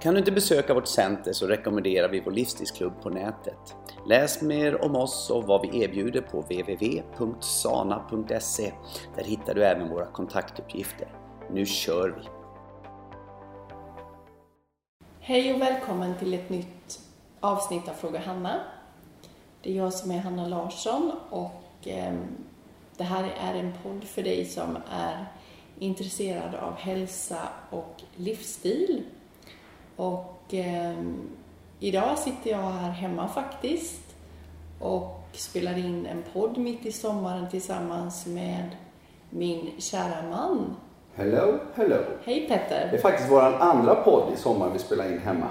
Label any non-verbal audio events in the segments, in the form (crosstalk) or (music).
Kan du inte besöka vårt center så rekommenderar vi vår livsstilsklubb på nätet. Läs mer om oss och vad vi erbjuder på www.sana.se. Där hittar du även våra kontaktuppgifter. Nu kör vi! Hej och välkommen till ett nytt avsnitt av Fråga Hanna. Det är jag som är Hanna Larsson och ehm, det här är en podd för dig som är intresserad av hälsa och livsstil. Och eh, idag sitter jag här hemma faktiskt och spelar in en podd mitt i sommaren tillsammans med min kära man. Hello, hello. Hej Petter! Det är faktiskt vår andra podd i sommar vi spelar in hemma.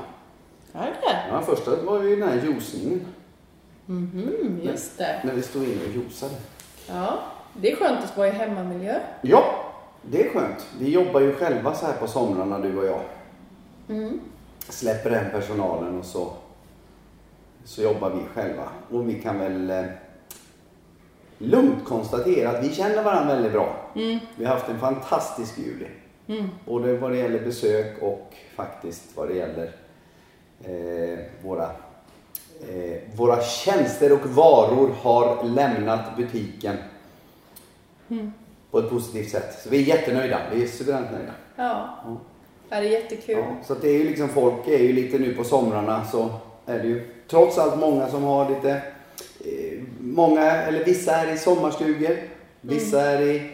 Ja, det? Ja, första var ju den här juicningen. Mhm, just det. När vi stod inne och juicade. Ja, det är skönt att vara i hemmamiljö. Ja, det är skönt. Vi jobbar ju själva så här på somrarna du och jag. Mm. Släpper den personalen och så, så jobbar vi själva. Och vi kan väl eh, lugnt konstatera att vi känner varandra väldigt bra. Mm. Vi har haft en fantastisk juli. Mm. Både vad det gäller besök och faktiskt vad det gäller eh, våra, eh, våra tjänster och varor har lämnat butiken Mm. på ett positivt sätt. Så vi är jättenöjda. Vi är suveränt nöjda. Ja, Ja. det är jättekul. Ja, så det är ju liksom, folk är ju lite nu på somrarna så är det ju trots allt många som har lite, eh, många, eller vissa är i sommarstugor, vissa är i,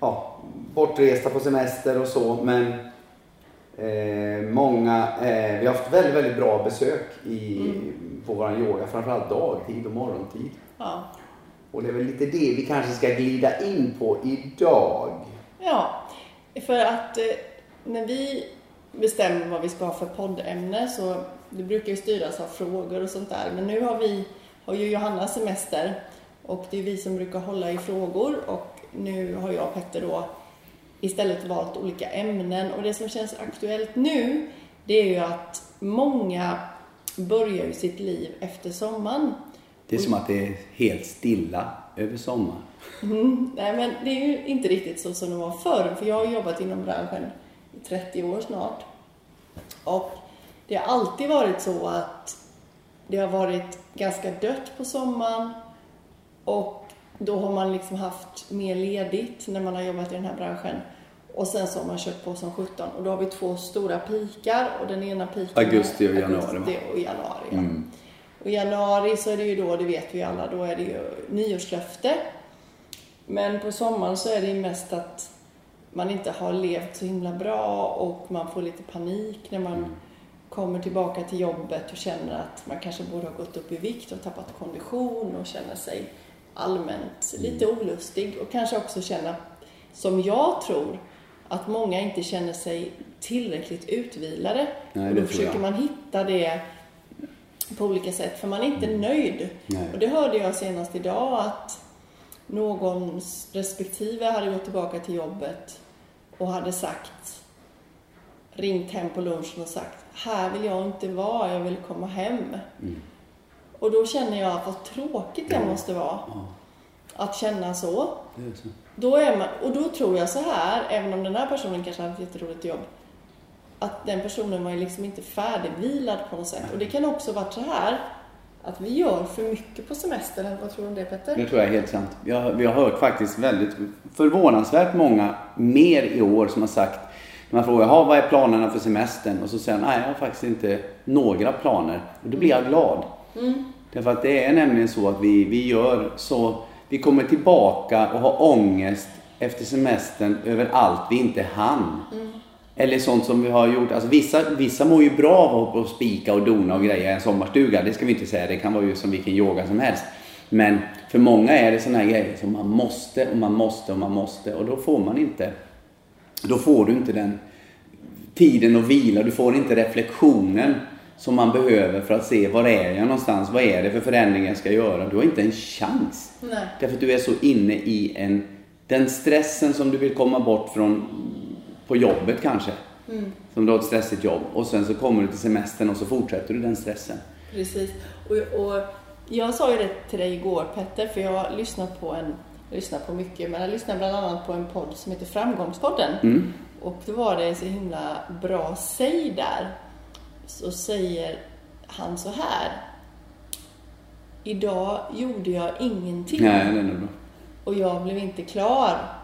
ja, bortresta på semester och så men eh, många, eh, vi har haft väldigt, väldigt bra besök i, på våran yoga, framförallt dagtid och morgontid. Ja. Och det är väl lite det vi kanske ska glida in på idag. ja, för att eh, när vi bestämmer vad vi ska ha för poddämne så det brukar ju styras av frågor och sånt där. Men nu har vi, har ju Johanna semester och det är vi som brukar hålla i frågor och nu har jag och Petter då istället valt olika ämnen och det som känns aktuellt nu det är ju att många börjar ju sitt liv efter sommaren. Det är som att det är helt stilla över sommaren. Mm, nej, men det är ju inte riktigt så som det var förr, för jag har jobbat inom branschen 30 år snart. Och det har alltid varit så att det har varit ganska dött på sommaren och då har man liksom haft mer ledigt när man har jobbat i den här branschen. Och sen så har man kört på som 17 och då har vi två stora pikar och den ena piken Augusti och januari? Augusti och januari, ja. Mm. Och januari så är det ju då, det vet vi alla, då är det ju nyårslöfte. Men på sommaren så är det ju mest att man inte har levt så himla bra och man får lite panik när man kommer tillbaka till jobbet och känner att man kanske borde ha gått upp i vikt och tappat kondition och känner sig allmänt lite olustig och kanske också känna, som jag tror, att många inte känner sig tillräckligt utvilade. Nej, och då försöker man hitta det på olika sätt, för man är inte nöjd. Nej. Och det hörde jag senast idag att någon respektive hade gått tillbaka till jobbet och hade sagt, ringt hem på lunchen och sagt, här vill jag inte vara, jag vill komma hem. Mm. Och då känner jag att vad tråkigt det måste vara Ja, att känna så. är så. Då är man, och då tror jag så här, även om den här personen kanske hade ett jätteroligt jobb, att den personen var ju liksom inte färdigvilad på något sätt. Och det kan också varit så här, att vi gör för mycket på semestern. Vad tror du om det Petter? Det tror jag är helt sant. Jag, vi har hört faktiskt väldigt förvånansvärt många mer i år som har sagt när man frågar "Jaha, vad är planerna för semestern och så säger nej jag har faktiskt inte några planer. Och då blir jag glad. Mm. Därför att det är nämligen så att vi, vi gör så, vi kommer tillbaka och har ångest efter semestern över allt vi inte hann. Eller sånt som vi har gjort. Alltså vissa, vissa mår ju bra av att spika och dona och greja i en sommarstuga. Det ska vi inte säga. Det kan vara ju som vilken yoga som helst. Men för många är det såna här grejer som man måste och man måste och man måste. Och då får man inte. Då får du inte den tiden att vila. Du får inte reflektionen som man behöver för att se var är jag någonstans, vad är det för förändringar jag ska göra. Du har inte en chans. Nej. Därför att du är så inne i en, den stressen som du vill komma bort från på jobbet kanske. Mm. Som du har ett stressigt jobb och sen så kommer du till semestern och så fortsätter du den stressen. Precis. Och, och jag sa ju det till dig igår Petter, för jag har lyssnat på en, lyssnar på mycket, men jag lyssnar bland annat på en podd som heter Framgångspodden. Mm. Och då var det så himla bra säg där. Så säger han så här. Idag gjorde jag ingenting Nej, det är nog bra. och jag blev inte klar.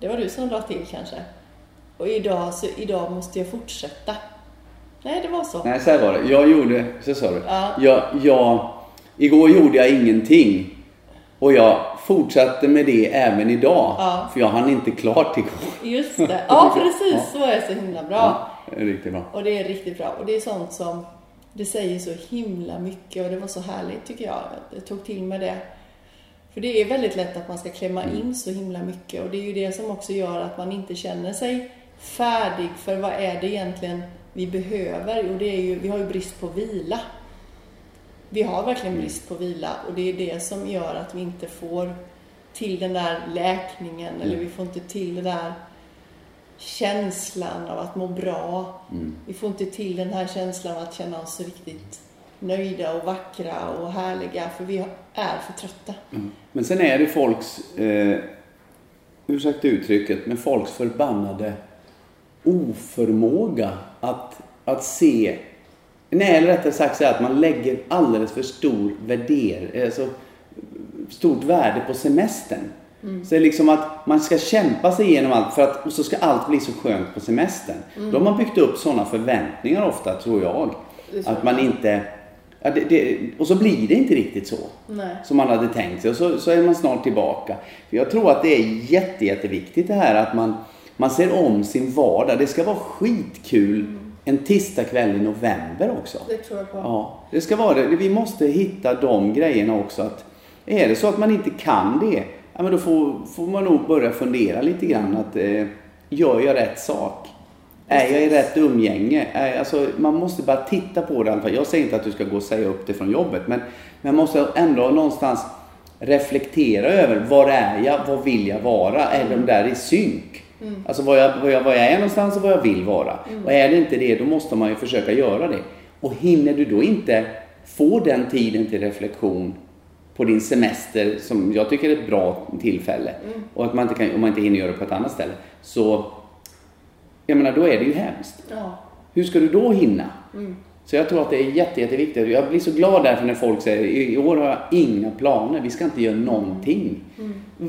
Det var du som la till kanske. Och idag, så idag måste jag fortsätta. Nej, det var så. Nej, så här var det. Jag gjorde, så sa du. Ja. Jag, jag, igår gjorde jag ingenting. Och jag fortsatte med det även idag. Ja. För jag hann inte klart igår. Just det. (laughs) Ja, precis. Så är det så himla bra. Ja, riktigt bra. Och det är riktigt bra. Och det är sånt som, det säger så himla mycket och det var så härligt tycker jag. Jag tog till mig det. För det är väldigt lätt att man ska klämma in så himla mycket och det är ju det som också gör att man inte känner sig färdig för vad är det egentligen vi behöver? Jo, det är ju, vi har ju brist på vila. Vi har verkligen brist på vila och det är det som gör att vi inte får till den där läkningen eller vi får inte till den där känslan av att må bra. Vi får inte till den här känslan av att känna oss riktigt nöjda och vackra och härliga för vi är för trötta. Men sen är det folks, eh, ursäkta uttrycket, men folks förbannade oförmåga att, att se, nej eller rättare sagt så att man lägger alldeles för stor värder, alltså, stort värde på semestern. Så det är liksom att man ska kämpa sig igenom allt för att, och så ska allt bli så skönt på semestern. Då har man byggt upp sådana förväntningar ofta, tror jag. Att man inte, ja, det, det, och så blir det inte riktigt så Nej. som man hade tänkt sig och så, så är man snart tillbaka. För jag tror att det är jätte, jätteviktigt det här att man, man ser om sin vardag. Det ska vara skitkul en tisdagkväll i november också. Det tror jag på. Ja, det ska vara det. Vi måste hitta de grejerna också. Att är det så att man inte kan det, ja, men då får, får man nog börja fundera lite grann. Att, eh, gör jag rätt sak? Är jag i rätt umgänge? Är, alltså, man måste bara titta på det i alla fall. Jag säger inte att du ska gå och säga upp det från jobbet, men man måste ändå någonstans reflektera över var är jag, vad vill jag vara? Är de där i synk? Alltså var jag, var, jag, var jag är någonstans och vad jag vill vara. Och är det inte det, då måste man ju försöka göra det. Och hinner du då inte få den tiden till reflektion på din semester, som jag tycker är ett bra tillfälle, och att man inte kan, om man inte hinner göra det på ett annat ställe, så jag menar, då är det ju hemskt. Ja. Hur ska du då hinna? Så jag tror att det är jätte, jätteviktigt. Jag blir så glad därför när folk säger i år har jag inga planer, vi ska inte göra någonting.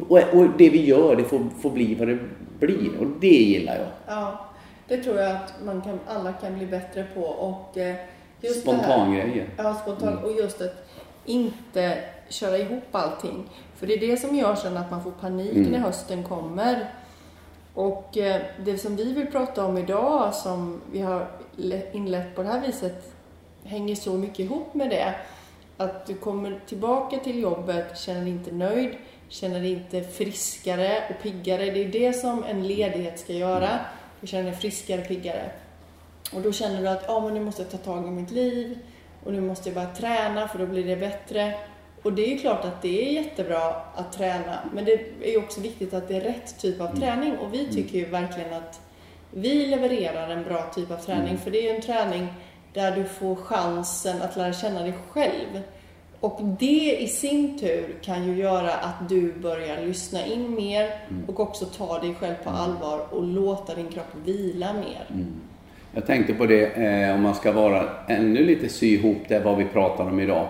Och, och det vi gör, det får, får bli vad det blir. Och det gillar jag. ja. Det tror jag att man kan, alla kan bli bättre på. Och eh, just Spontangrejer. Ja, spontant. Och just att inte köra ihop allting. För det är det som gör sen att man får panik när hösten kommer. Och eh, det som vi vill prata om idag, som vi har le- inlett på det här viset, hänger så mycket ihop med det. Att du kommer tillbaka till jobbet, känner dig inte nöjd, känner dig inte friskare och piggare. Det är det som en ledighet ska göra. Du känner dig friskare och piggare. Och då känner du att ja, men nu måste jag ta tag i mitt liv och nu måste jag börja träna för då blir det bättre. Och det är ju klart att det är jättebra att träna, men det är ju också viktigt att det är rätt typ av träning. Och vi tycker ju verkligen att vi levererar en bra typ av träning för det är ju en träning där du får chansen att lära känna dig själv. Och det i sin tur kan ju göra att du börjar lyssna in mer och också ta dig själv på allvar och låta din kropp vila mer. Jag tänkte på det, eh, om man ska vara ännu lite sy ihop det vad vi pratar om idag.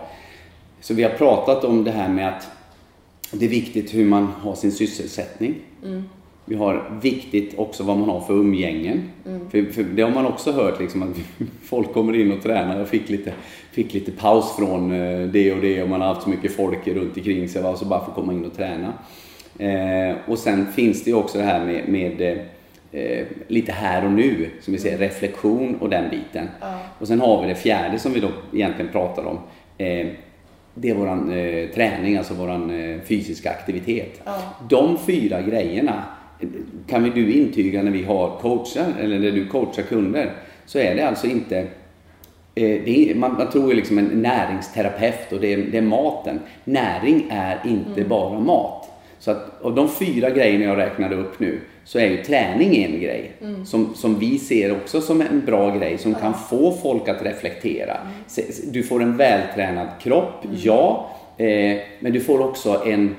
Så vi har pratat om det här med att det är viktigt hur man har sin sysselsättning. Vi har viktigt också vad man har för umgängen. För, för det har man också hört liksom att (laughs) folk kommer in och tränar. Jag fick lite, fick lite paus från eh, det och det och man har haft så mycket folk runt omkring sig. va, Så bara få komma in och träna. Eh, och sen finns det ju också det här med, med eh, lite här och nu, som vi säger, reflektion och den biten. Och sen har vi det fjärde som vi då egentligen pratar om. Eh, det är våran eh, träning, alltså våran eh, fysiska aktivitet. Ja. De fyra grejerna kan vi du intyga när vi har coachar, eller när du coachar kunder, så är det alltså inte Eh, det är, man, man tror ju liksom en näringsterapeut och det är, det är maten. Näring är inte bara mat. Så att av de fyra grejerna jag räknade upp nu så är ju träning en grej. Som, som vi ser också som en bra grej som kan få folk att reflektera. Se- Du får en vältränad kropp, ja. Eh, men du får också en,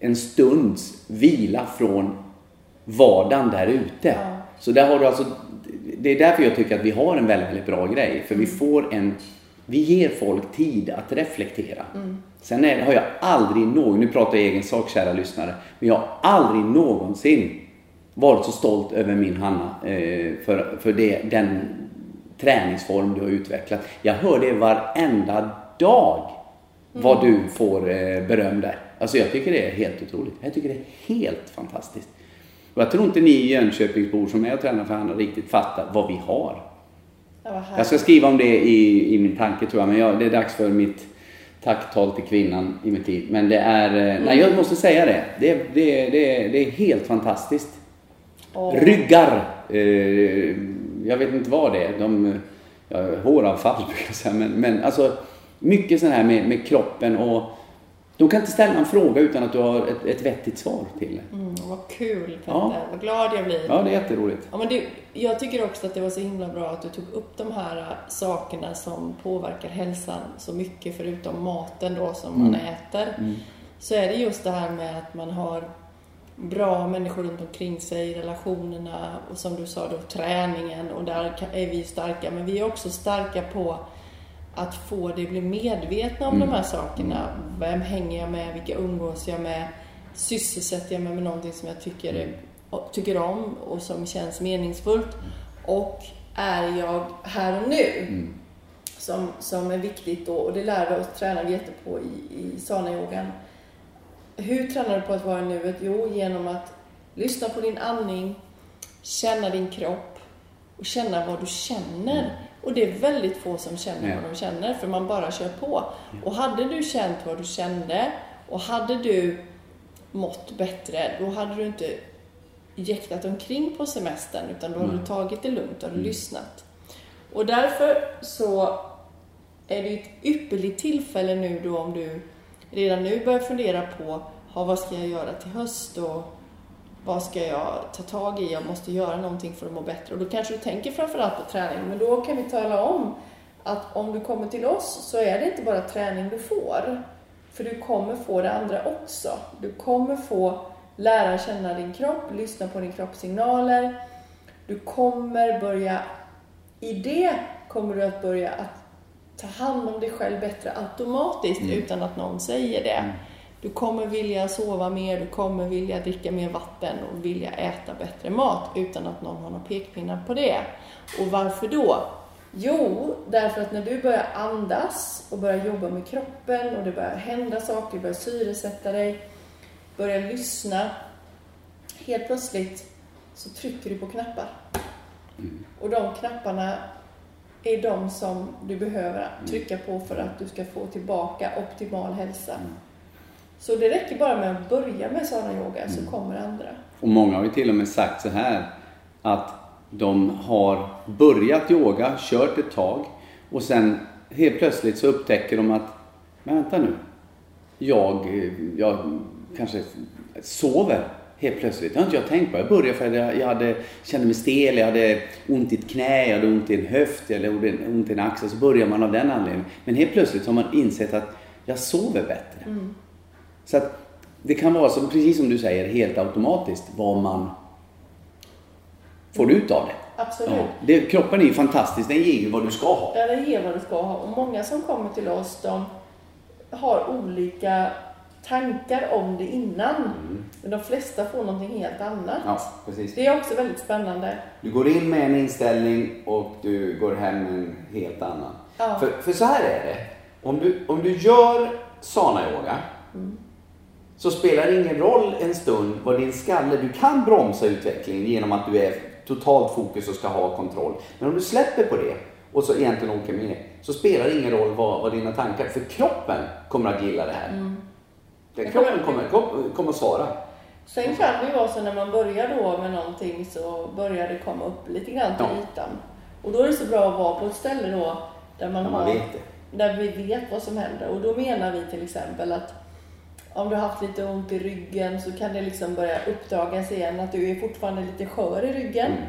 en stunds vila från vardagen där ute. Så där har du alltså, det är därför jag tycker att vi har en väldigt, väldigt bra grej. För vi får en, vi ger folk tid att reflektera. Sen är, har jag aldrig någon, nu pratar jag egen sak kära lyssnare, men jag har aldrig någonsin varit så stolt över min Hanna eh, för, för det, den träningsform du har utvecklat. Jag hör det varenda dag vad du får eh, beröm där. Alltså jag tycker det är helt otroligt. Jag tycker det är helt fantastiskt. Och jag tror inte ni Jönköpingsbor som är och tränar för Hanna riktigt fattar vad vi har. Jag ska skriva om det i, i min tanke tror jag, men jag, det är dags för mitt tacktal till kvinnan i mitt liv. Men det är, eh, nej jag måste säga det. Det, det, det, det är helt fantastiskt. Åh. Ryggar, eh, jag vet inte vad det är. De, ja, håravfall (laughs) brukar jag säga. Men, men alltså mycket sånt här med, med kroppen och de kan inte ställa en fråga utan att du har ett, ett vettigt svar till det. Mm, vad kul Petter, Ja. vad glad jag blir. Ja, det är jätteroligt. Ja, men det, jag tycker också att det var så himla bra att du tog upp de här äh, sakerna som påverkar hälsan så mycket förutom maten då som man äter. Så är det just det här med att man har bra människor runt omkring sig, relationerna och som du sa då träningen och där är vi starka. Men vi är också starka på att få dig bli medvetna om de här sakerna. Vem hänger jag med? Vilka umgås jag med? Sysselsätter jag mig med någonting som jag tycker, är, tycker om och som känns meningsfullt? Och är jag här och nu? Som, som är viktigt då, och det lär vi oss tränar vi jättepå i, i sana-yogan. Hur tränar du på att vara i nuet? Jo, genom att lyssna på din andning, känna din kropp och känna vad du känner. Och det är väldigt få som känner vad de känner, för man bara kör på. Och hade du känt vad du kände och hade du mått bättre, då hade du inte jäktat omkring på semestern, utan då hade du tagit det lugnt, och hade lyssnat. Och därför så är det ett ypperligt tillfälle nu då om du redan nu börjar fundera på ha, vad ska jag göra till höst? och vad ska jag ta tag i? Jag måste göra någonting för att må bättre. Och då kanske du tänker framförallt på träning, men då kan vi tala om att om du kommer till oss så är det inte bara träning du får. För du kommer få det andra också. Du kommer få lära känna din kropp, lyssna på din kroppssignaler. Du kommer börja, i det kommer du att börja att ta hand om dig själv bättre automatiskt utan att någon säger det. Du kommer vilja sova mer, du kommer vilja dricka mer vatten och vilja äta bättre mat utan att någon har några pekpinnar på det. Och varför då? Jo, därför att när du börjar andas och börjar jobba med kroppen och det börjar hända saker, du börjar syresätta dig, börjar lyssna. Helt plötsligt så trycker du på knappar. Och de knapparna är de som du behöver trycka på för att du ska få tillbaka optimal hälsa. Så det räcker bara med att börja med sådana yoga så kommer andra. Och många har ju till och med sagt så här att de har börjat yoga, kört ett tag och sen helt plötsligt så upptäcker de att, men vänta nu, jag, jag kanske sover helt plötsligt. Det har inte jag tänkt på. Jag började för att jag, jag hade, kände mig stel, jag hade ont i ett knä, jag hade ont i en höft, hade ont i en axel. Så börjar man av den anledningen. Men helt plötsligt har man insett att jag sover bättre. Så att det kan vara som, precis som du säger, helt automatiskt vad man får ut av det. Absolut. Ja, det kroppen är ju fantastisk, den ger ju vad du ska ha. Ja, det ger vad du ska ha. Och många som kommer till oss, de har olika tankar om det innan. Men de flesta får någonting helt annat. Ja, precis. Det är också väldigt spännande. Du går in med en inställning och du går hem med en helt annan. Ja. För, för så här är det. Om du, om du gör sana-yoga så spelar det ingen roll en stund vad din skalle... Du kan bromsa utvecklingen genom att du är totalt fokus och ska ha kontroll. Men om du släpper på det och så egentligen åker med så spelar det ingen roll vad, vad dina tankar... För kroppen kommer att gilla det här. Jag kroppen kommer- kommer, kommer att svara. Sen kan det ju vara så när man börjar då med någonting så börjar det komma upp lite grann till Ja. ytan. Och då är det så bra att vara på ett ställe då Där man, man har, där vi vet vad som händer. Och då menar vi till exempel att om du har haft lite ont i ryggen så kan det liksom börja uppdagas igen att du är fortfarande lite skör i ryggen. Mm.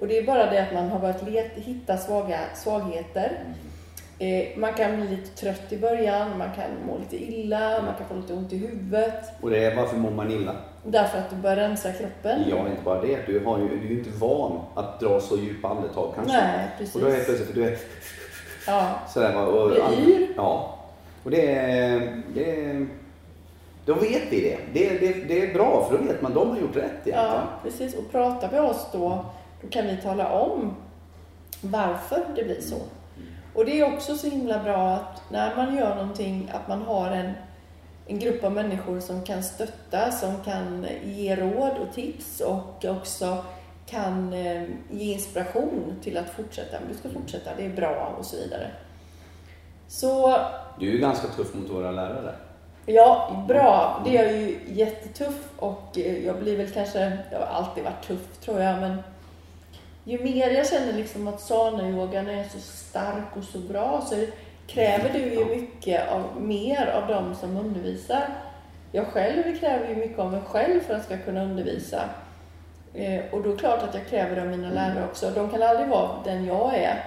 Och det är bara det att man har börjat let, hitta svaga, svagheter. Eh, man kan bli lite trött i början, man kan må lite illa, man kan få lite ont i huvudet. Och det är varför mår man illa? Därför att du börjar rensa kroppen. Ja, inte bara det. Du, har ju, du är ju inte van att dra så djupa andetag kanske. Nej, precis. Och då är det plötsligt, för du är Ja, sådär. Och, Blir yr. Ja. Och det är, det är... Då vet vi det. Det, det. det är bra, för då vet man, de har gjort rätt egentligen. ja, precis. Och pratar vi oss då, då kan vi tala om varför det blir så. Och det är också så himla bra att när man gör någonting, att man har en, en grupp av människor som kan stötta, som kan ge råd och tips och också kan eh, ge inspiration till att fortsätta. Du ska fortsätta, det är bra och så vidare. Så Du är ganska tuff mot våra lärare. Ja, bra. Det är jag ju jättetuff och eh, jag blir väl kanske, jag har alltid varit tuff tror jag, men ju mer jag känner liksom att sana-yogan är så stark och så bra så kräver du ju mycket av, mer av dem som undervisar. Jag själv kräver ju mycket av mig själv för att jag ska kunna undervisa. Eh, och då är det klart att jag kräver det av mina lärare också. De kan aldrig vara den jag är,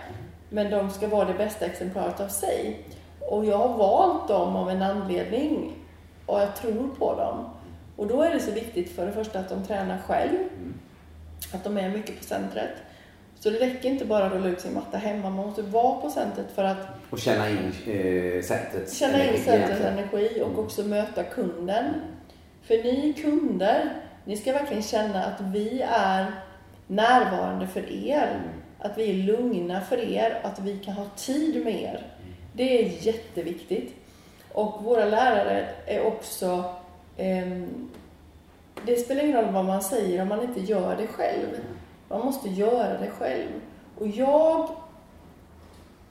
men de ska vara det bästa exemplaret av sig. Och jag har valt dem av en anledning och jag tror på dem. Och då är det så viktigt för det första att de tränar själv, att de är mycket på centret. Så det räcker inte bara att rulla ut sin matta hemma, man måste vara på centret för att Och känna in eh, centrets känna in centrets energi och också möta kunden. För ni kunder, ni ska verkligen känna att vi är närvarande för er. Att vi är lugna för er, att vi kan ha tid med er. Det är jätteviktigt. Och våra lärare är också... ehm, det spelar ingen roll vad man säger om man inte gör det själv. Man måste göra det själv. Och jag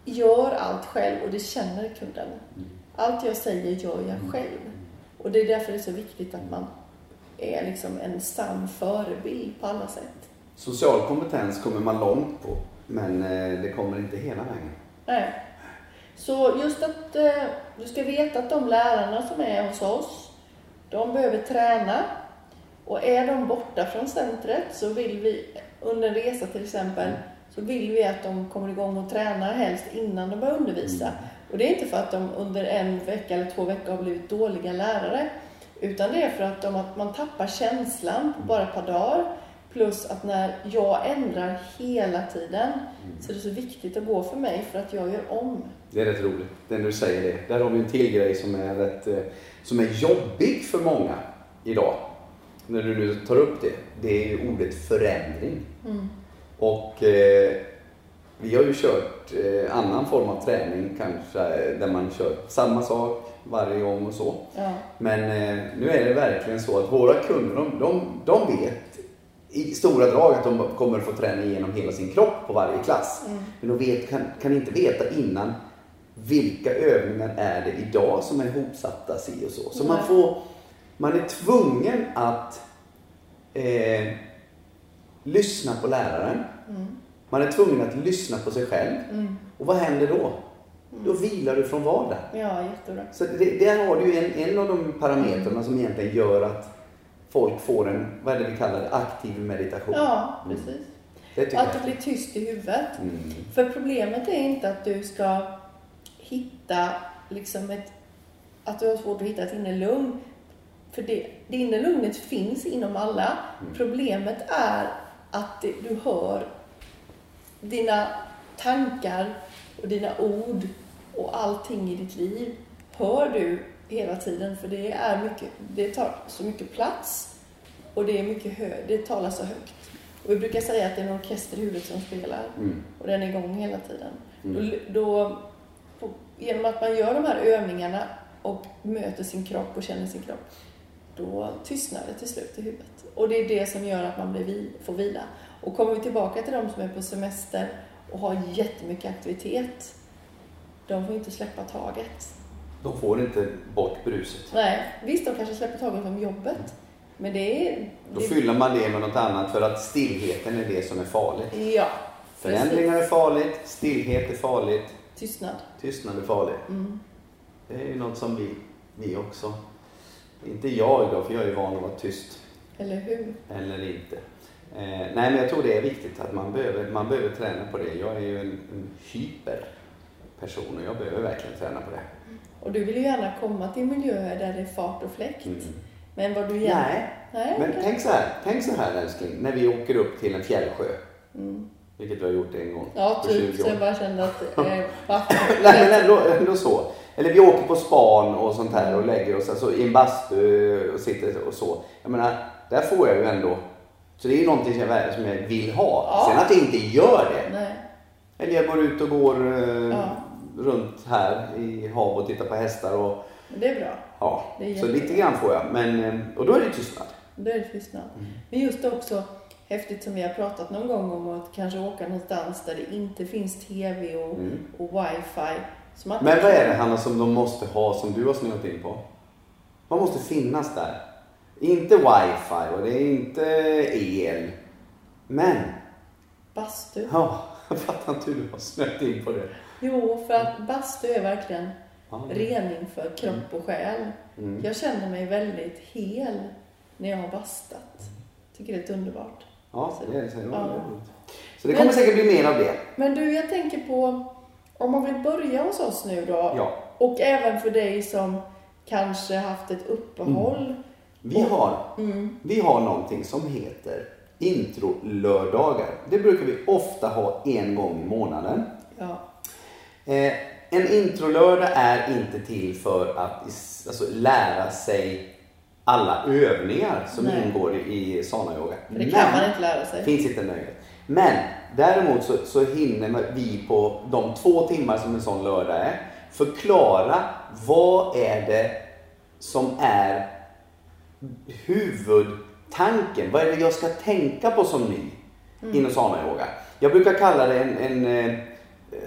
gör allt själv och det känner kunden. Allt jag säger gör jag själv. Och det är därför det är så viktigt att man är liksom en sann förebild på alla sätt. Social kompetens kommer man långt på, men eh, det kommer inte hela vägen. Nej. Så just att eh, du ska veta att de lärarna som är hos oss, de behöver träna. Och är de borta från centret så vill vi, under en resa till exempel, så vill vi att de kommer igång och tränar helst innan de börjar undervisa. Och det är inte för att de under en vecka eller två veckor har blivit dåliga lärare, utan det är för att, de, att man tappar känslan på bara ett par dagar. Plus att när jag ändrar hela tiden så är det så viktigt att gå för mig för att jag gör om. Det är rätt roligt, det när du säger det. Där har vi en till grej som är, rätt, eh, som är jobbig för många idag. När du nu tar upp det. Det är ju ordet förändring. Och eh, vi har ju kört eh, annan form av träning kanske där man kör samma sak varje gång och så. Ja. Men eh, nu är det verkligen så att våra kunder, de, de, de vet i stora drag att de kommer att få träna igenom hela sin kropp på varje klass. Men de vet, kan, kan inte veta innan vilka övningar är det idag som är hopsatta si och så. Så man får, man är tvungen att eh, lyssna på läraren. Man är tvungen att lyssna på sig själv. Och vad händer då? Då vilar du från vardagen. Ja, jättebra. Så det, där har du ju en, en av de parametrarna som egentligen gör att folk får en, vad är det vi kallar det, aktiv meditation. Ja, precis. Det tycker Att det blir tyst i huvudet. Mm. För problemet är inte att du ska hitta liksom ett... Att du har svårt att hitta ett inre lugn. För det, det inre lugnet finns inom alla. Problemet är att det, du hör dina tankar och dina ord och allting i ditt liv hör du hela tiden för det är mycket, det tar så mycket plats och det är mycket hö, det talar så högt. Och vi brukar säga att det är en orkester i huvudet som spelar Mm. och den är igång hela tiden. Mm. Då, då, genom att man gör de här övningarna och möter sin kropp och känner sin kropp, då tystnar det till slut i huvudet. Och det är det som gör att man blir vi, får vila. Och kommer vi tillbaka till de som är på semester och har jättemycket aktivitet, de får inte släppa taget. De får inte bort bruset. Nej, visst de kanske släpper taget om jobbet, men det är... Då det, fyller man det med något annat för att stillheten är det som är farligt. Ja, Förändringar är farligt, stillhet är farligt Tystnad. Tystnad är farlig. Mm. Det är ju något som vi, vi också, inte jag då, för jag är van att vara tyst. Eller hur? Eller inte. Eh, nej, men jag tror det är viktigt att man behöver, man behöver träna på det. Jag är ju en, en hyperperson och jag behöver verkligen träna på det. Och du vill ju gärna komma till miljöer där det är fart och fläkt. Mm. Men vad du gärna... Nej, Nej. men tänk så här, tänk så här älskling, när vi åker upp till en fjällsjö. Mm. Vilket vi har gjort en gång Ja, typ. 20 Så jag bara kände att... Eh, (laughs) va? Nej men ändå, ändå så. Eller vi åker på span och sånt här och lägger oss alltså, i en bastu och sitter och så. Jag menar, där får jag ju ändå. Så det är ju någonting som jag, som jag vill ha. Ja. Sen att jag inte gör det. Nej. Eller jag går ut och går eh, Ja. runt här i hav och tittar på hästar och Men det är bra. ja. Är Så lite grann får jag. Men, eh, och då är det tystnad. Då är det tystnad. Mm. Men just också häftigt som vi har pratat någon gång om att kanske åka någonstans där det inte finns TV och, Mm. och wifi. Man Men vad är det Hanna som de måste ha som du har snöat in på? Vad måste finnas där? Inte wifi och det är inte el. Men, Bastu. ja, jag fattar inte hur du har snöat in på det. Jo, för att bastu är verkligen rening för kropp och själ. Mm. Jag känner mig väldigt hel när jag har bastat. Tycker det är underbart. Ja, det är så. Ja, Ja. det. Så det kommer säkert bli mer av det. Men du, jag tänker på om man vill börja hos oss nu då. Ja. Och även för dig som kanske haft ett uppehåll. Vi har, Mm. vi har någonting som heter intro-lördagar. Det brukar vi ofta ha en gång i månaden. Ja. Eh, en introlördag är inte till för att alltså, lära sig alla övningar som Nej. ingår i, sana-yoga. Det kan man inte lära sig. finns inte nöjet. Men däremot så, så hinner vi på de två timmar som en sån lördag är förklara vad är det som är huvudtanken. Vad är det jag ska tänka på som ny Mm. inom sana-yoga? Jag brukar kalla det en, en eh,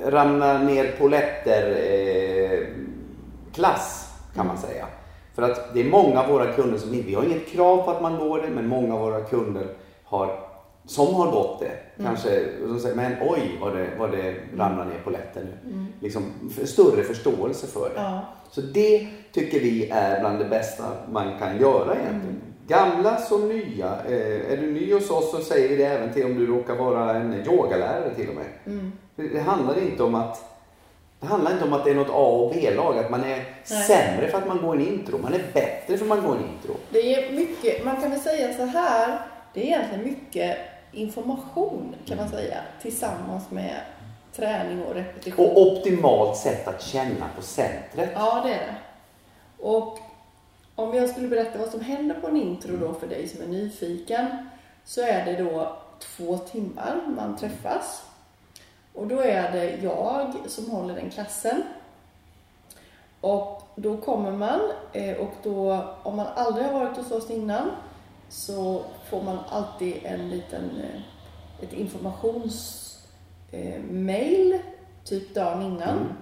ramla ner på lätter eh, klass kan man säga. För att det är många av våra kunder som vi har inget krav på att man går det, men många av våra kunder har, som har gått det, kanske, och de säger men oj vad det, vad det ramlar ner på lätter nu. Liksom f- större förståelse för det. Ja. Så det tycker vi är bland det bästa man kan göra egentligen. Gamla som nya. Eh, är du ny hos oss så säger vi det även till om du råkar vara en yogalärare till och med. Mm. Det handlar inte om att det handlar inte om att det är något A och B-lag, att man är Nej. sämre för att man går en intro. Man är bättre för att man går en intro. Det är mycket, man kan väl säga så här. Det är egentligen mycket information kan man säga. Tillsammans med träning och repetition. Och optimalt sätt att känna på centret. Ja, det är det. Och om jag skulle berätta vad som händer på en intro då för dig som är nyfiken så är det då två timmar man träffas. Och då är det jag som håller den klassen. Och då kommer man eh, och då, om man aldrig har varit hos oss innan så får man alltid en liten, eh, ett informationsmail typ dagen innan.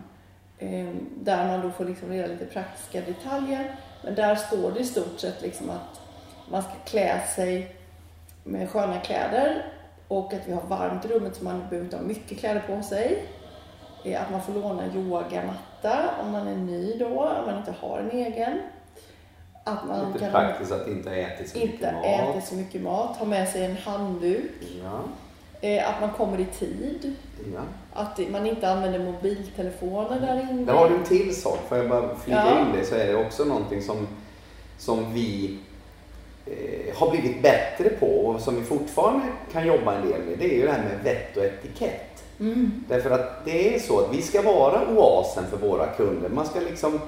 Eh, Där man då får liksom reda lite praktiska detaljer. Men där står det i stort sett liksom att man ska klä sig med sköna kläder och att vi har varmt i rummet så man behöver inte ha mycket kläder på sig. Att man får låna yogamatta om man är ny då, om man inte har en egen. Att man Lite kan praktiskt att inte ätit så inte mycket mat. äta så mycket mat, ha med sig en handduk. Ja, Eh, Att man kommer i tid. ja. Att man inte använder mobiltelefoner där inne. Där har du en till sak, får jag bara flika Ja. in det, så är det också någonting som, som vi har blivit bättre på och som vi fortfarande kan jobba en del med. Det är ju det här med vett och etikett. Mm. Därför att det är så att vi ska vara oasen för våra kunder. Man ska liksom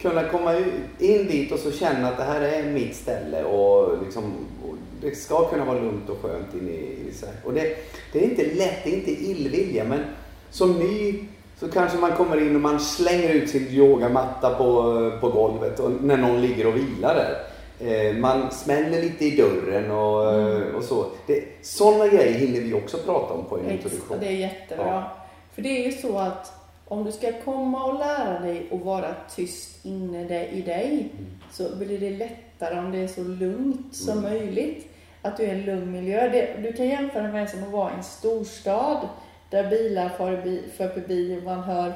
kunna komma in dit och så känna att det här är mitt ställe och, liksom, och det ska kunna vara lugnt och skönt inne i, i så här. Och det, det är inte lätt, det är inte illvilja men som ny så kanske man kommer in och man slänger ut sin yogamatta på, på golvet och när någon ligger och vilar där. Eh, Man smäller lite i dörren och, och så. Det, sådana grejer hinner vi också prata om på en Ex- introduktion. Det är jättebra. Ja. För det är ju så att om du ska komma och lära dig att vara tyst inne i dig Mm. så blir det lättare om det är så lugnt som Mm. möjligt. Att du är i en lugn miljö. Det, du kan jämföra med som att vara i en storstad där bilar far förbi, för förbi och man hör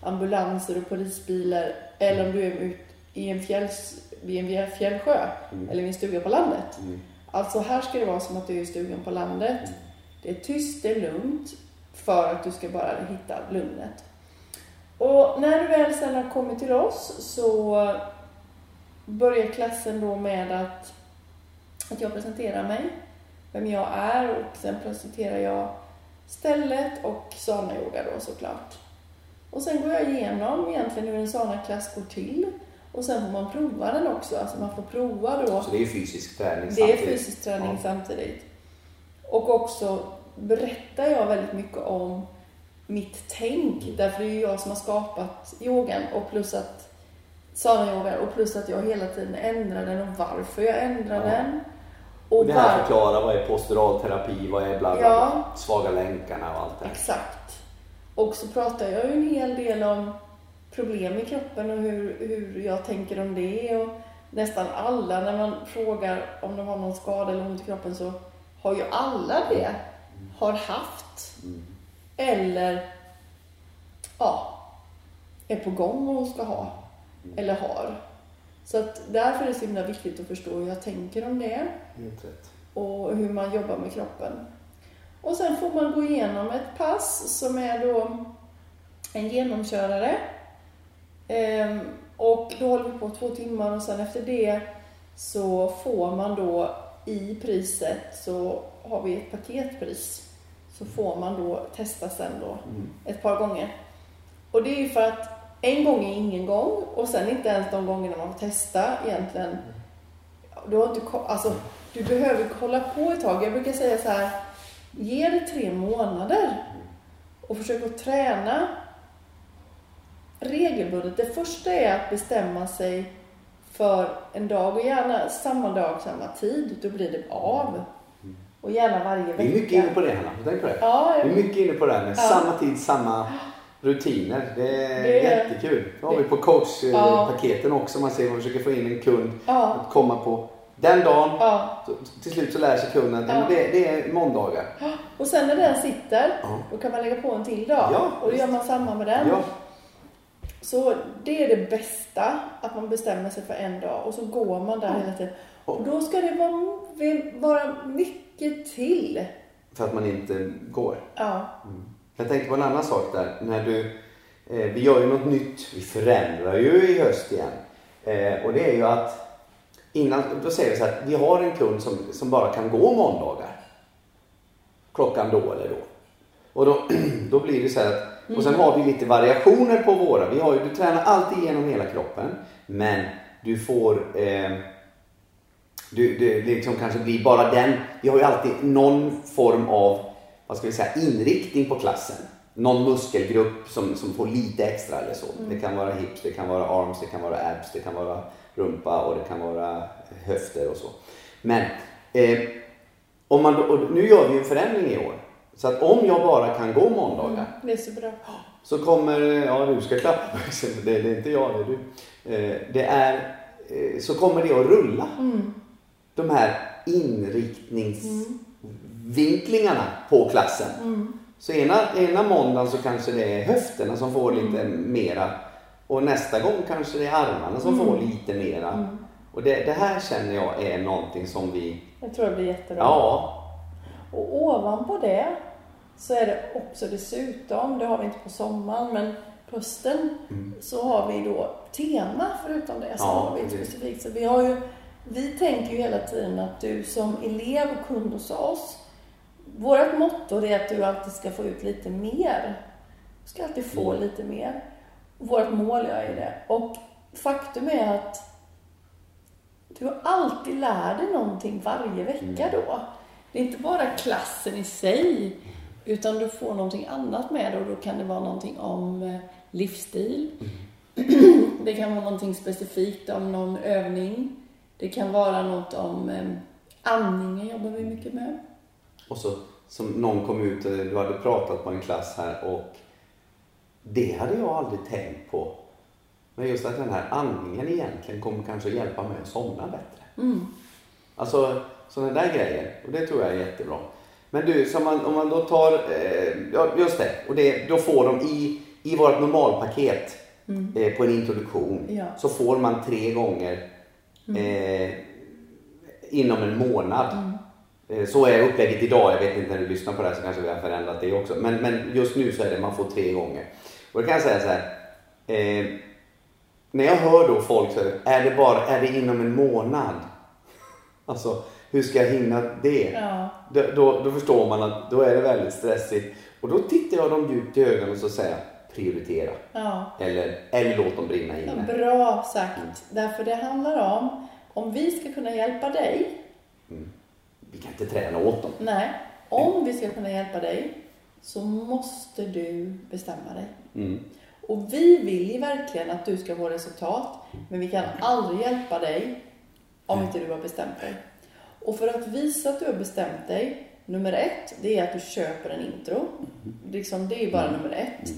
ambulanser och polisbilar eller om du är ut i en, fjälls, vid en fjällsjö eller vid en stuga på landet. Alltså här ska det vara som att du är i stugan på landet. Det är tyst, det är lugnt för att du ska bara hitta lugnet. Och när du väl sen har kommit till oss så börjar klassen då med att, att jag presenterar mig, vem jag är och sen presenterar jag stället och sana-yoga då såklart. Och sen går jag igenom egentligen hur en sana-klass går till. Och sen får man prova den också, alltså man får prova då. Så det är fysisk träning Det är samtidigt? fysisk träning Ja. samtidigt. Och också berättar jag väldigt mycket om mitt tänk. Mm. Därför är det ju jag som har skapat yogan och plus att sana-yoga och plus att jag hela tiden ändrar den och varför jag ändrar Ja. den. Och Och det här var... förklarar vad är posturalterapi, vad är bla bla, Ja. bla svaga länkarna och allt det här. Exakt. Och så pratar jag ju en hel del om problem i kroppen och hur, hur jag tänker om det. Och nästan alla, när man frågar om de har någon skada eller ont i kroppen så har ju alla det. Har haft. Eller ja, är på gång och ska ha. Eller har. Så att därför är det så himla viktigt att förstå hur jag tänker om det och hur man jobbar med kroppen. Och sen får man gå igenom ett pass som är då en genomkörare. Ehm, och då håller vi på två timmar och sen efter det så får man då i priset så har vi ett paketpris. Så får man då testa sen då ett par gånger. Och det är ju för att en gång är ingen gång och sen inte ens de gångerna man får testa egentligen. Du, har inte, alltså, du behöver hålla på ett tag. Jag brukar säga så här, ge det tre månader och försök att träna regelbundet. Det första är att bestämma sig för en dag och gärna samma dag, samma tid. Då blir det av. Och gärna varje vecka. Vi är mycket inne på det Hanna, tänkt på det? Ja, Vi är mycket inne på det här med Ja. samma tid, samma rutiner. Det är Det är- jättekul. Det har vi på Ja. coachpaketen också. Man ser man försöker få in en kund ja, att komma på den dagen. ja. Till slut så lär sig kunden att Ja. det, det är måndagar. Och sen när den sitter, Ja. då kan man lägga på en till dag. Ja, och då gör man samma med den. Så det är det bästa, att man bestämmer sig för en dag och så går man där hela tiden. Och då ska det vara, vara mycket till. För att man inte går. Ja, Jag tänkte på en annan sak där. När du, eh, vi gör ju något nytt. Vi förändrar ju i höst igen. Eh, och det är ju att innan, då säger vi så här, vi har en kund som, som bara kan gå måndagar. Klockan då eller då. Och då, (clears throat) då blir det så här att, och sen har vi lite variationer på våra. Vi har ju, du tränar alltid genom hela kroppen. Men du får eh, du, det liksom kanske blir bara den. Vi har ju alltid någon form av vad ska vi säga, inriktning på klassen. Någon muskelgrupp som, som får lite extra eller så. Det kan vara hips, det kan vara arms, det kan vara abs, det kan vara rumpa och det kan vara höfter och så. Men eh, om man, och nu gör vi en förändring i år. Så att om jag bara kan gå måndagar det är så bra. så kommer, ja du ska klappa (laughs) det, det är inte jag, det är du. Eh, Det är, eh, så kommer det att rulla. De här inriktningsvinklingarna på klassen. Så ena, ena måndagen så kanske det är höfterna som får lite mera. Och nästa gång kanske det är armarna som får lite mera. Och det, det här känner jag är någonting som vi, Jag tror det blir jättebra. ja, Och ovanpå det så är det också dessutom, det har vi inte på sommaren, men på hösten så har vi då tema förutom det. Så Ja, har vi specifikt. Så vi, har ju, vi tänker ju hela tiden att du som elev och kund hos oss, vårt motto är att du alltid ska få ut lite mer. Du ska alltid få Mm. lite mer. Vårt mål är ju det. Och faktum är att du har alltid lär dig någonting varje vecka då. Det är inte bara klassen i sig, utan du får någonting annat med det och då kan det vara någonting om eh, livsstil. (clears throat) Det kan vara någonting specifikt om någon övning. Det kan vara något om eh, andningen jobbar vi mycket med. Och så som någon kom ut, eh, du hade pratat på en klass här och det hade jag aldrig tänkt på. Men just att den här andningen egentligen kommer kanske hjälpa mig att somna bättre. Alltså sådana där grejer. Och det tror jag är jättebra. Men du, så man, om man då tar, eh, ja just det, och det, då får de i, i vårt normalpaket eh, på en introduktion Mm. Ja. Mm. så får man tre gånger eh, inom en månad. Mm. Eh, Så är upplägget idag. Jag vet inte när du lyssnar på det här så kanske vi har förändrat det också. Men, men just nu så är det man får tre gånger. Och då kan jag säga så här. Eh, när jag hör då folk säga, är det bara, är det inom en månad? (laughs) Alltså, hur ska jag hinna det? Ja. Då, då, då förstår man att då är det väldigt stressigt. Och då tittar jag dem djupt i ögonen och så säger jag, prioritera. Ja. Eller, eller låt dem brinna Ja, inne. Bra sagt. Därför det handlar om, om vi ska kunna hjälpa dig, Vi kan inte träna åt dem. nej, om vi ska kunna hjälpa dig så måste du bestämma dig. Mm. Och vi vill ju verkligen att du ska få resultat, men vi kan aldrig hjälpa dig om inte du har bestämt dig. Och för att visa att du har bestämt dig, nummer ett, det är att du köper en intro. Liksom, det är bara nummer ett.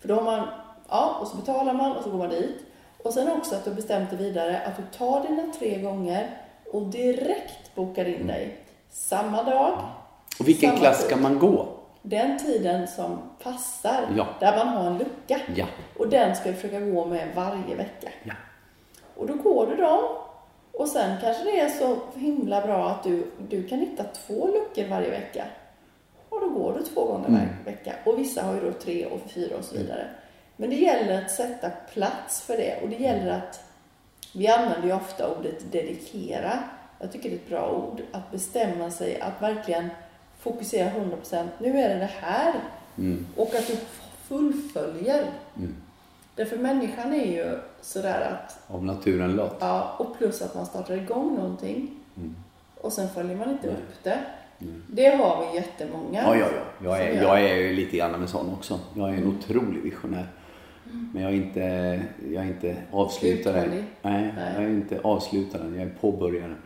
För då har man, ja, och så betalar man och så går man dit. Och sen också att du har bestämt dig vidare att du tar dina tre gånger och direkt bokar in dig. Samma dag, Och vilken klass ska man gå? Den tiden som passar, Ja. där man har en lucka. Ja. Och den ska du försöka gå med varje vecka. Ja. Och då går du dem. Och sen kanske det är så himla bra att du, du kan hitta två luckor varje vecka. Och då går du två gånger Mm. varje vecka. Och vissa har ju då tre och fyra och så vidare. Men det gäller att sätta plats för det. Och det gäller att, vi använder ju ofta ordet dedikera. Jag tycker det är ett bra ord. Att bestämma sig att verkligen fokusera 100%. Nu är det det här. Mm. Och att du fullföljer. Därför människan är ju sådär att, Av naturen lat. ja, och plus att man startar igång någonting Mm. och sen följer man inte upp det. Det har vi jättemånga. Ja, ja, ja. Jag är, jag är ju lite grann en sån också. Jag är en otrolig visionär. Men jag är inte, jag är inte avslutare. Uthållig. Nej, Nej. Mm. jag är inte avslutaren. Jag är påbörjaren.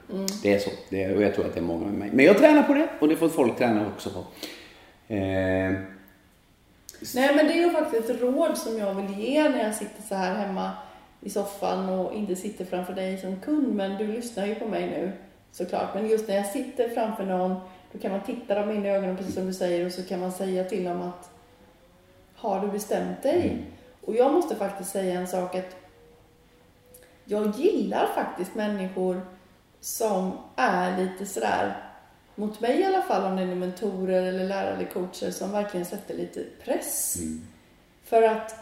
Det är så. Det är, och jag tror att det är många med mig. Men jag tränar på det och det får folk träna också på. Eh, Nej, men det är ju faktiskt ett råd som jag vill ge när jag sitter så här hemma i soffan och inte sitter framför dig som kund. Men du lyssnar ju på mig nu såklart. Men just när jag sitter framför någon, då kan man titta dem in i ögonen precis som du säger och så kan man säga till dem att har du bestämt dig? Och jag måste faktiskt säga en sak att jag gillar faktiskt människor som är lite sådär, mot mig i alla fall, om det är mentorer eller lärare eller coacher, som verkligen sätter lite press. För att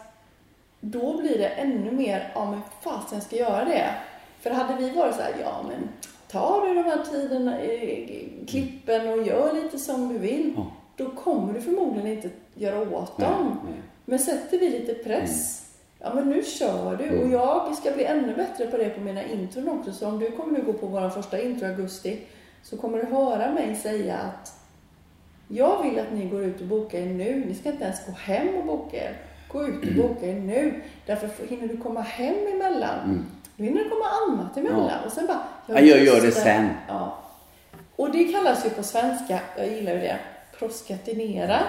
då blir det ännu mer, ja men fasen jag ska göra det. För hade vi varit så här, ja men ta du de här tiderna, eh, klippen och gör lite som du vill. Ja. Då kommer du förmodligen inte göra åt dem. nej. Men sätter vi lite press, ja men nu kör du. Och jag ska bli ännu bättre på det på mina intron också. Så om du kommer nu gå på vår första intro i augusti så kommer du höra mig säga att jag vill att ni går ut och bokar er nu. Ni ska inte ens gå hem och boka er. Gå ut och boka er nu. Därför hinner du komma hem emellan. Då hinner det komma annat emellan. Ja. Och sen bara, Ja, jag just gör det sen. Ja. Och det kallas ju på svenska, jag gillar ju det, proskatinera.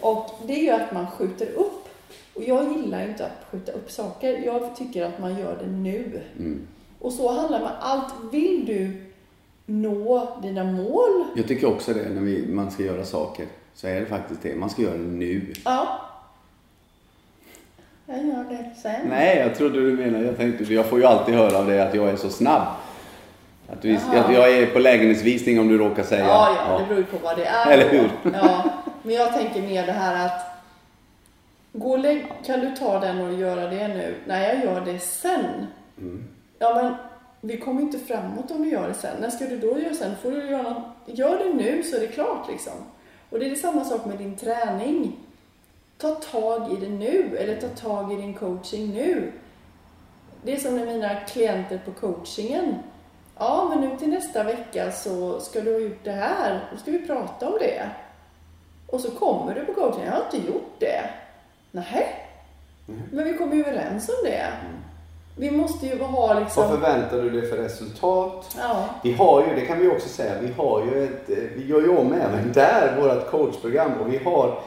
Och det gör att man skjuter upp. Och jag gillar ju inte att skjuta upp saker. Jag tycker att man gör det nu. Mm. Och så handlar man allt. Vill du nå dina mål? Jag tycker också det när vi, man ska göra saker. Så är det faktiskt det. Man ska göra det nu. Ja. Jag gör det sen. Nej, jag trodde du menade, jag tänkte, jag får ju alltid höra av dig att jag är så snabb. Att, vi, Jaha. att jag är på lägenhetsvisning om du råkar säga. Ja, ja, det beror ju på vad det är. Eller hur? Ja, men jag tänker mer det här att gå lägg, kan du ta den och göra det nu? Nej, jag gör det sen. Mm. Ja, men vi kommer inte framåt om du gör det sen. När ska du då göra sen? Får du göra något? Gör det nu så är det klart liksom. Och det är samma sak med din träning. Ta tag i det nu, eller ta tag i din coaching nu. Det är som med mina klienter på coachingen. Ja, men nu till nästa vecka så ska du ha gjort det här. Då ska vi prata om det. Och så kommer du på coachingen. Jag har inte gjort det. Nej. Men vi kom ju överens om det. Vi måste ju ha liksom... Vad förväntar du dig för resultat? Ja. Vi har ju, det kan vi också säga, vi har ju ett, eh, vi gör ju om även där vårt coachprogram och vi har,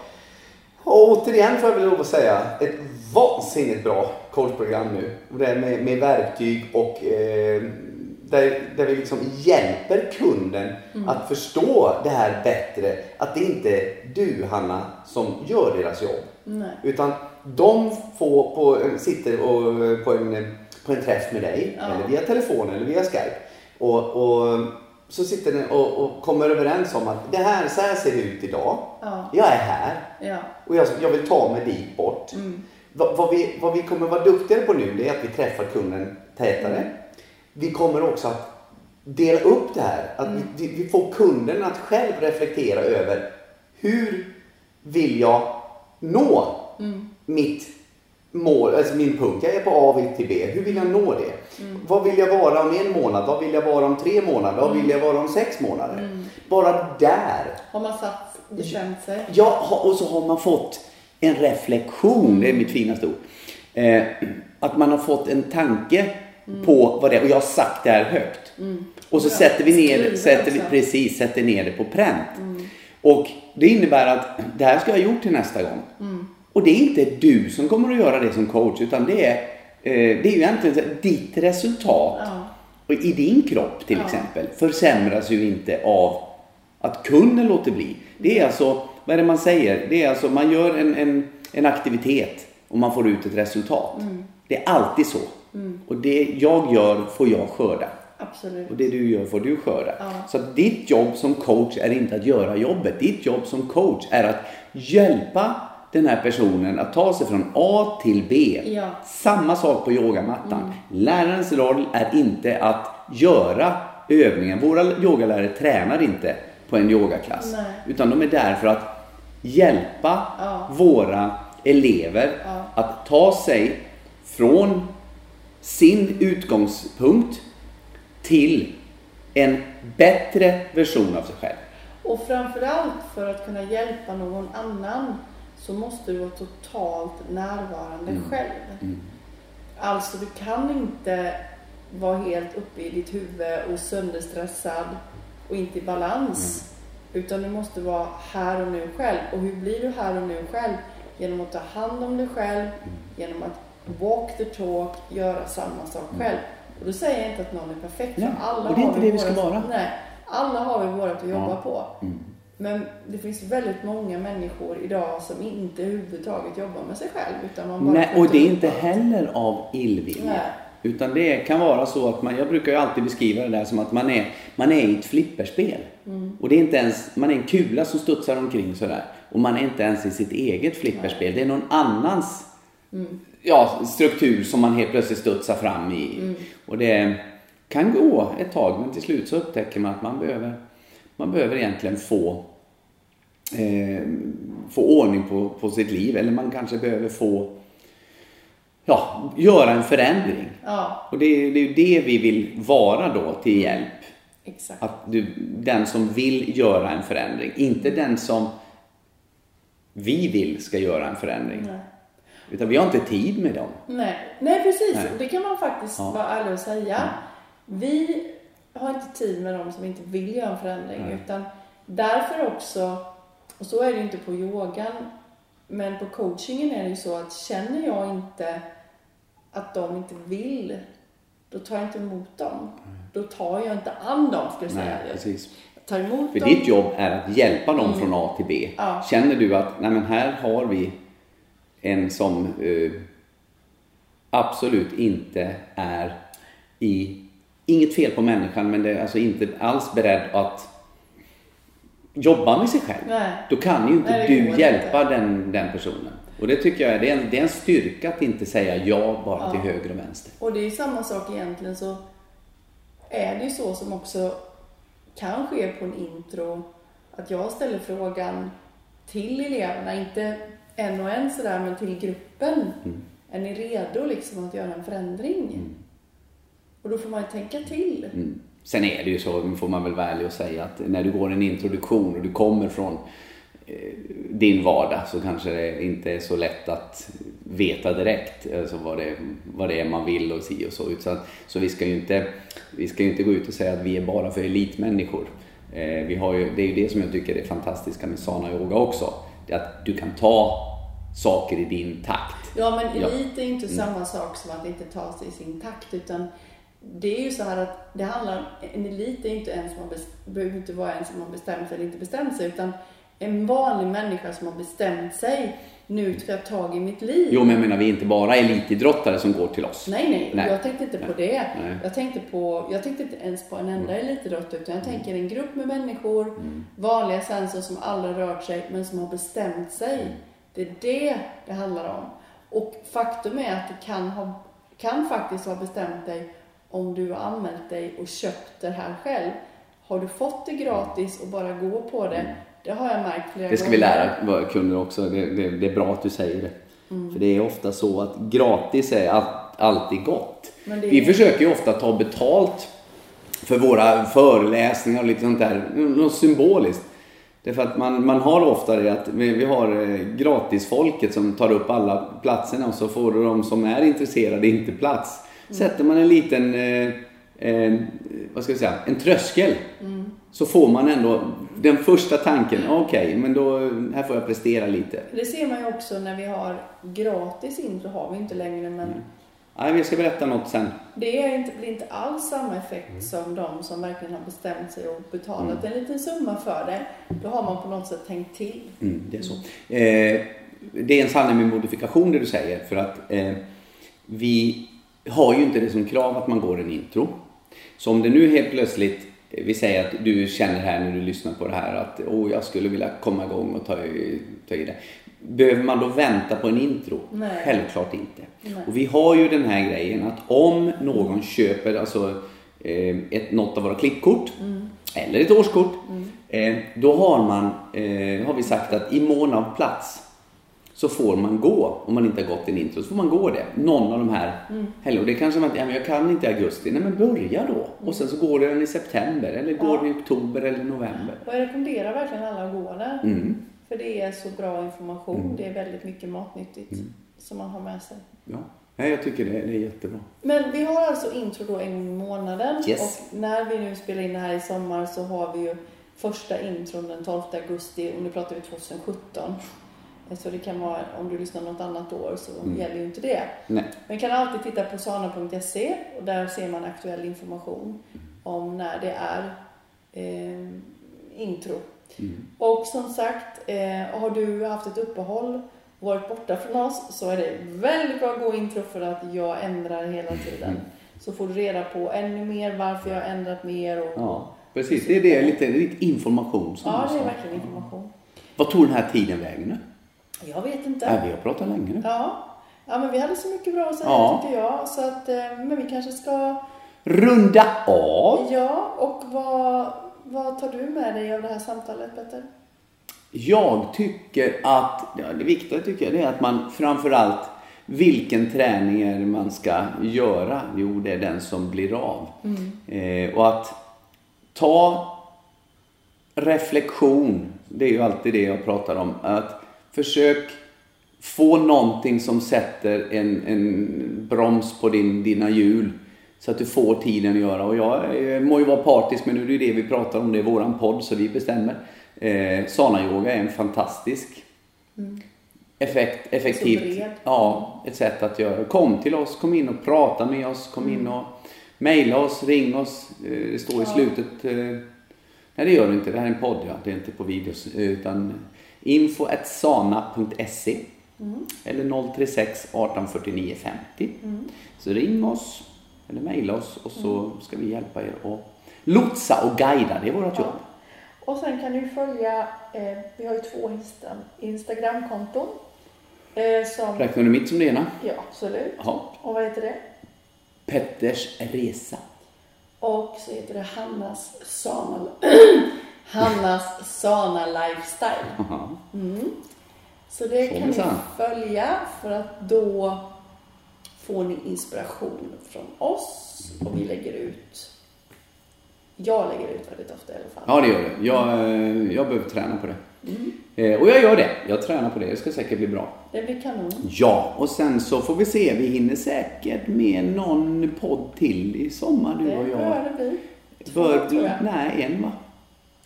och återigen får jag väl lov att säga, ett vansinnigt bra coachprogram nu. Och det är med, med verktyg och eh, där, där vi liksom hjälper kunden att förstå det här bättre. Att det inte är du Hanna som gör deras jobb. Nej. Utan de får på, sitter och, på, en, på en träff med dig, Ja. eller via telefon eller via Skype. Och, och så sitter ni och, och kommer överens om att det här, så här ser det ut idag. Ja. Jag är här Ja. och jag, jag vill ta mig dit bort. Mm. Vad, vad, vi, vad vi kommer vara duktigare på nu det är att vi träffar kunden tätare. Mm. Vi kommer också att dela upp det här. Att Mm. vi, vi får kunden att själv reflektera över hur vill jag nå Mm. Mitt mål, alltså min punkt. Jag är på A vill till B. Hur vill jag nå det? Mm. Vad vill jag vara om en månad? Vad vill jag vara om tre månader? Vad vill jag vara om sex månader? Mm. Bara där Har man satt, bestämt sig? Ja, och så har man fått en reflektion, det är mitt finaste ord. Eh, att man har fått en tanke på vad det är, och jag har sagt det här högt. Och så Ja, sätter vi ner sätter vi, precis, sätter ner det på pränt. Och det innebär att det här ska jag ha gjort till nästa gång. Och det är inte du som kommer att göra det som coach, utan det är, eh, det är ju egentligen ditt resultat Ja. och i din kropp till Ja. exempel försämras ju inte av att kunden låter bli. Det är alltså, vad är det man säger? Det är alltså, man gör en, en, en aktivitet och man får ut ett resultat. Det är alltid så. Och det jag gör får jag skörda. Absolut. Och det du gör får du skörda. Ja. Så ditt jobb som coach är inte att göra jobbet. Ditt jobb som coach är att hjälpa den här personen att ta sig från A till B. Ja. Samma sak på yogamattan. Lärarens roll är inte att göra övningen. Våra yogalärare tränar inte på en yogaklass. Nej. Utan de är där för att hjälpa Ja. våra elever Ja. att ta sig från sin utgångspunkt till en bättre version av sig själv. Och framförallt för att kunna hjälpa någon annan så måste du vara totalt närvarande Mm. själv. Alltså du kan inte vara helt uppe i ditt huvud och sönderstressad och inte i balans. Mm. Utan du måste vara här och nu själv. Och hur blir du här och nu själv? Genom att ta hand om dig själv, Mm. genom att walk the talk, göra samma sak själv. Och då säger jag inte att någon är perfekt, Nej, för alla och det är inte det vi ska vara. Nej, alla har vi vårat att jobba Ja. på. Men det finns väldigt många människor idag som inte överhuvudtaget jobbar med sig själv. Utan man bara Nej, och det är inte allt. heller av illvilja. Nej. Utan det kan vara så att man, jag brukar ju alltid beskriva det där som att man är, man är i ett flipperspel. Mm. Och det är inte ens, man är en kula som studsar omkring sådär. Och man är inte ens i sitt eget flipperspel. Det är någon annans Mm. ja, struktur som man helt plötsligt studsar fram i. Mm. Och det kan gå ett tag men till slut så upptäcker man att man behöver, man behöver egentligen få, eh, få ordning på, på sitt liv. Eller man kanske behöver få ja, göra en förändring. Ja, Och det, är- det är ju det vi vill vara då till hjälp. exakt. Att du, den som vill göra en förändring, inte den som vi vill ska göra en förändring. Nej. Utan vi har inte tid med dem. Nej, Nej precis. Nej. Det kan man faktiskt Ja. vara ärlig och säga. Vi har inte tid med dem som inte vill göra en förändring. Nej. Utan därför också, och så är det inte på yogan, men på coachingen är det ju så att känner jag inte att de inte vill, då tar jag inte emot dem. Då tar jag inte an dem, skulle jag säga. Nej, precis. Jag tar emot För dem. ditt jobb är att hjälpa dem från A till B. Ja. Känner du att nej men här har vi en som eh, absolut inte är i, inget fel på människan, men det är alltså inte alls beredd att jobba med sig själv. Nej. Då kan ju inte Nej, du inte. hjälpa den, den personen. Och det tycker jag är, det är, en, det är en styrka att inte säga ja bara Ja. till höger och vänster. Och det är ju samma sak egentligen så är det ju så som också kan ske på en intro att jag ställer frågan till eleverna, inte en och en sådär men till gruppen. Är ni redo liksom att göra en förändring? Och då får man ju tänka till. Mm. Sen är det ju så, får man väl vara ärlig och säga, att när du går en introduktion och du kommer från eh, din vardag så kanske det inte är så lätt att veta direkt alltså vad, det, vad det är man vill och si och så. Så, så vi ska ju inte, vi ska ju inte gå ut och säga att vi är bara för elitmänniskor. Eh, vi har ju, det är ju det som jag tycker är fantastiska med sana yoga också. Det är att du kan ta saker i din takt. Ja, men elit är inte samma sak som att inte ta sig i sin takt, utan det är ju så här att det handlar, en elit är inte en som har behöver inte vara en som har bestämt sig eller inte bestämt sig, utan en vanlig människa som har bestämt sig. Nu ska jag ta tag i mitt liv. Jo, men jag menar vi är inte bara elitidrottare som går till oss. Nej, nej, Nej. jag tänkte inte på Nej. det. Nej. Jag tänkte, på, jag tänkte inte ens på en enda elitidrottare utan jag tänker en grupp med människor, Mm. vanliga svenskar som aldrig rört sig men som har bestämt sig. Det är det det handlar om. Och faktum är att du kan, ha, kan faktiskt ha bestämt dig om du har anmält dig och köpt det här själv. Har du fått det gratis och bara gå på det, det har jag märkt flera Det ska gånger. vi lära våra kunder också. Det, det, det är bra att du säger det. Mm. För det är ofta så att gratis är all, alltid gott. Är- Vi försöker ju ofta ta betalt för våra föreläsningar och lite sånt där. Något symboliskt. Därför att man, man har ofta det att vi, vi har eh, gratisfolket som tar upp alla platserna och så får de som är intresserade inte plats. Sätter man en liten, eh, eh, vad ska jag säga, en tröskel. Så får man ändå den första tanken, okej, men då, här får jag prestera lite. Det ser man ju också när vi har gratis intro har vi inte längre men Nej, vi ska berätta något sen. det är inte, blir inte alls samma effekt som de som verkligen har bestämt sig och betalat en liten summa för det. Då har man på något sätt tänkt till. Mm, det är så. Eh, det är en sanning med modifikation det du säger. För att eh, vi har ju inte det som krav att man går en intro. Så om det nu helt plötsligt, eh, vi säger att du känner här när du lyssnar på det här att oh, jag skulle vilja komma igång och ta i, ta i det. Behöver man då vänta på en intro? Nej. Självklart inte. Nej. Och vi har ju den här grejen att om någon köper alltså, eh, ett, något av våra klippkort eller ett årskort. Eh, då har, man, har vi sagt att i mån av plats så får man gå, om man inte har gått en intro, så får man gå det. Någon av de här helgerna. Och det kanske man inte, ja, men jag kan inte i augusti. Nej men börja då. Och sen så går den i september eller går det i oktober eller november. Och jag rekommenderar verkligen alla att gå där. Mm. För det är så bra information. Det är väldigt mycket matnyttigt som man har med sig. Ja. Nej, jag tycker det, det är jättebra. Men vi har alltså intro då en gång i månaden. Yes. Och när vi nu spelar in det här i sommar så har vi ju första intron den 12 augusti och nu pratar vi 2017. Så det kan vara, om du lyssnar något annat år så gäller ju inte det. Nej. Man kan alltid titta på sana.se och där ser man aktuell information om när det är eh, intro. Och som sagt, eh, har du haft ett uppehåll och varit borta från oss så är det väldigt bra att gå intro för att jag ändrar hela tiden. Så får du reda på ännu mer varför jag har ändrat mer och Ja, precis. Det är det, lite, lite information som Ja, det är verkligen information. Vad tog den här tiden vägen nu? Jag vet inte. Ja, vi har pratat länge nu. Ja. ja, men vi hade så mycket bra att säga Ja. tycker jag. Så att, eh, men vi kanske ska... Runda av. Ja, och vad, vad tar du med dig av det här samtalet, Petter? Jag tycker att, ja, det viktiga tycker jag det är att man framförallt, vilken träning är det man ska göra? Jo, det är den som blir av. Eh, och att ta reflektion, det är ju alltid det jag pratar om. Att försök få någonting som sätter en, en broms på din, dina hjul. Så att du får tiden att göra. Och jag eh, må ju vara partisk men nu är det ju det vi pratar om. Det är våran podd så vi bestämmer. Eh, Sana-yoga är en fantastisk effekt, effektivt. Ja, ett sätt att göra. Kom till oss, kom in och prata med oss. Kom in och mejla oss, ring oss. Eh, Det står i slutet. eh, Nej, det gör det inte. Det här är en podd, ja. Det är inte på videos. Utan info.sana.se eller 036 18 49 50. Så ring oss eller mejla oss och så ska vi hjälpa er att lotsa och guida. Det är vårt jobb. Och sen kan du följa, eh, vi har ju två Insta, Instagramkonton. Eh, som, Räknar du mitt som det ena? ja, absolut. Ja. Och vad heter det? Petters resa. Och så heter det Hannas Sana, (clears throat) Hannas Sana Lifestyle. Aha. Så det kan ni följa för att då får ni inspiration från oss och vi lägger ut jag lägger ut väldigt ofta i alla fall. Ja, det gör det. Jag, eh, jag behöver träna på det. Eh, Och jag gör det. Jag tränar på det. Det ska säkert bli bra. Det blir kanon. Ja, och sen så får vi se. Vi hinner säkert med någon podd till i sommar, du Det och jag. bör det bli. Två, Bör tror jag. Nej, en va?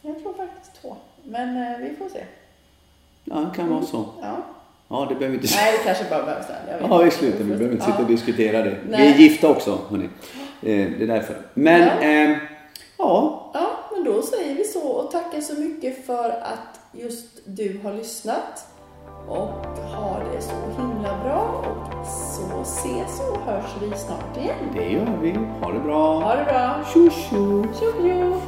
Jag tror faktiskt två. Men eh, vi får se. Ja, det kan vara så. Ja. Ja, det behöver vi inte Nej, det kanske bara behövs en. Ja, vi slutar. Vi behöver inte sitta och Ja. diskutera det. Vi Nej. är gifta också, hörni. Eh, Det är därför. Men, Ja. eh, ja. Ja, men då säger vi så och tackar så mycket för att just du har lyssnat och ha det så himla bra och så ses och hörs vi snart igen. Det gör vi. Ha det bra. Ha det bra! Tjo tjo! Tjo tjo!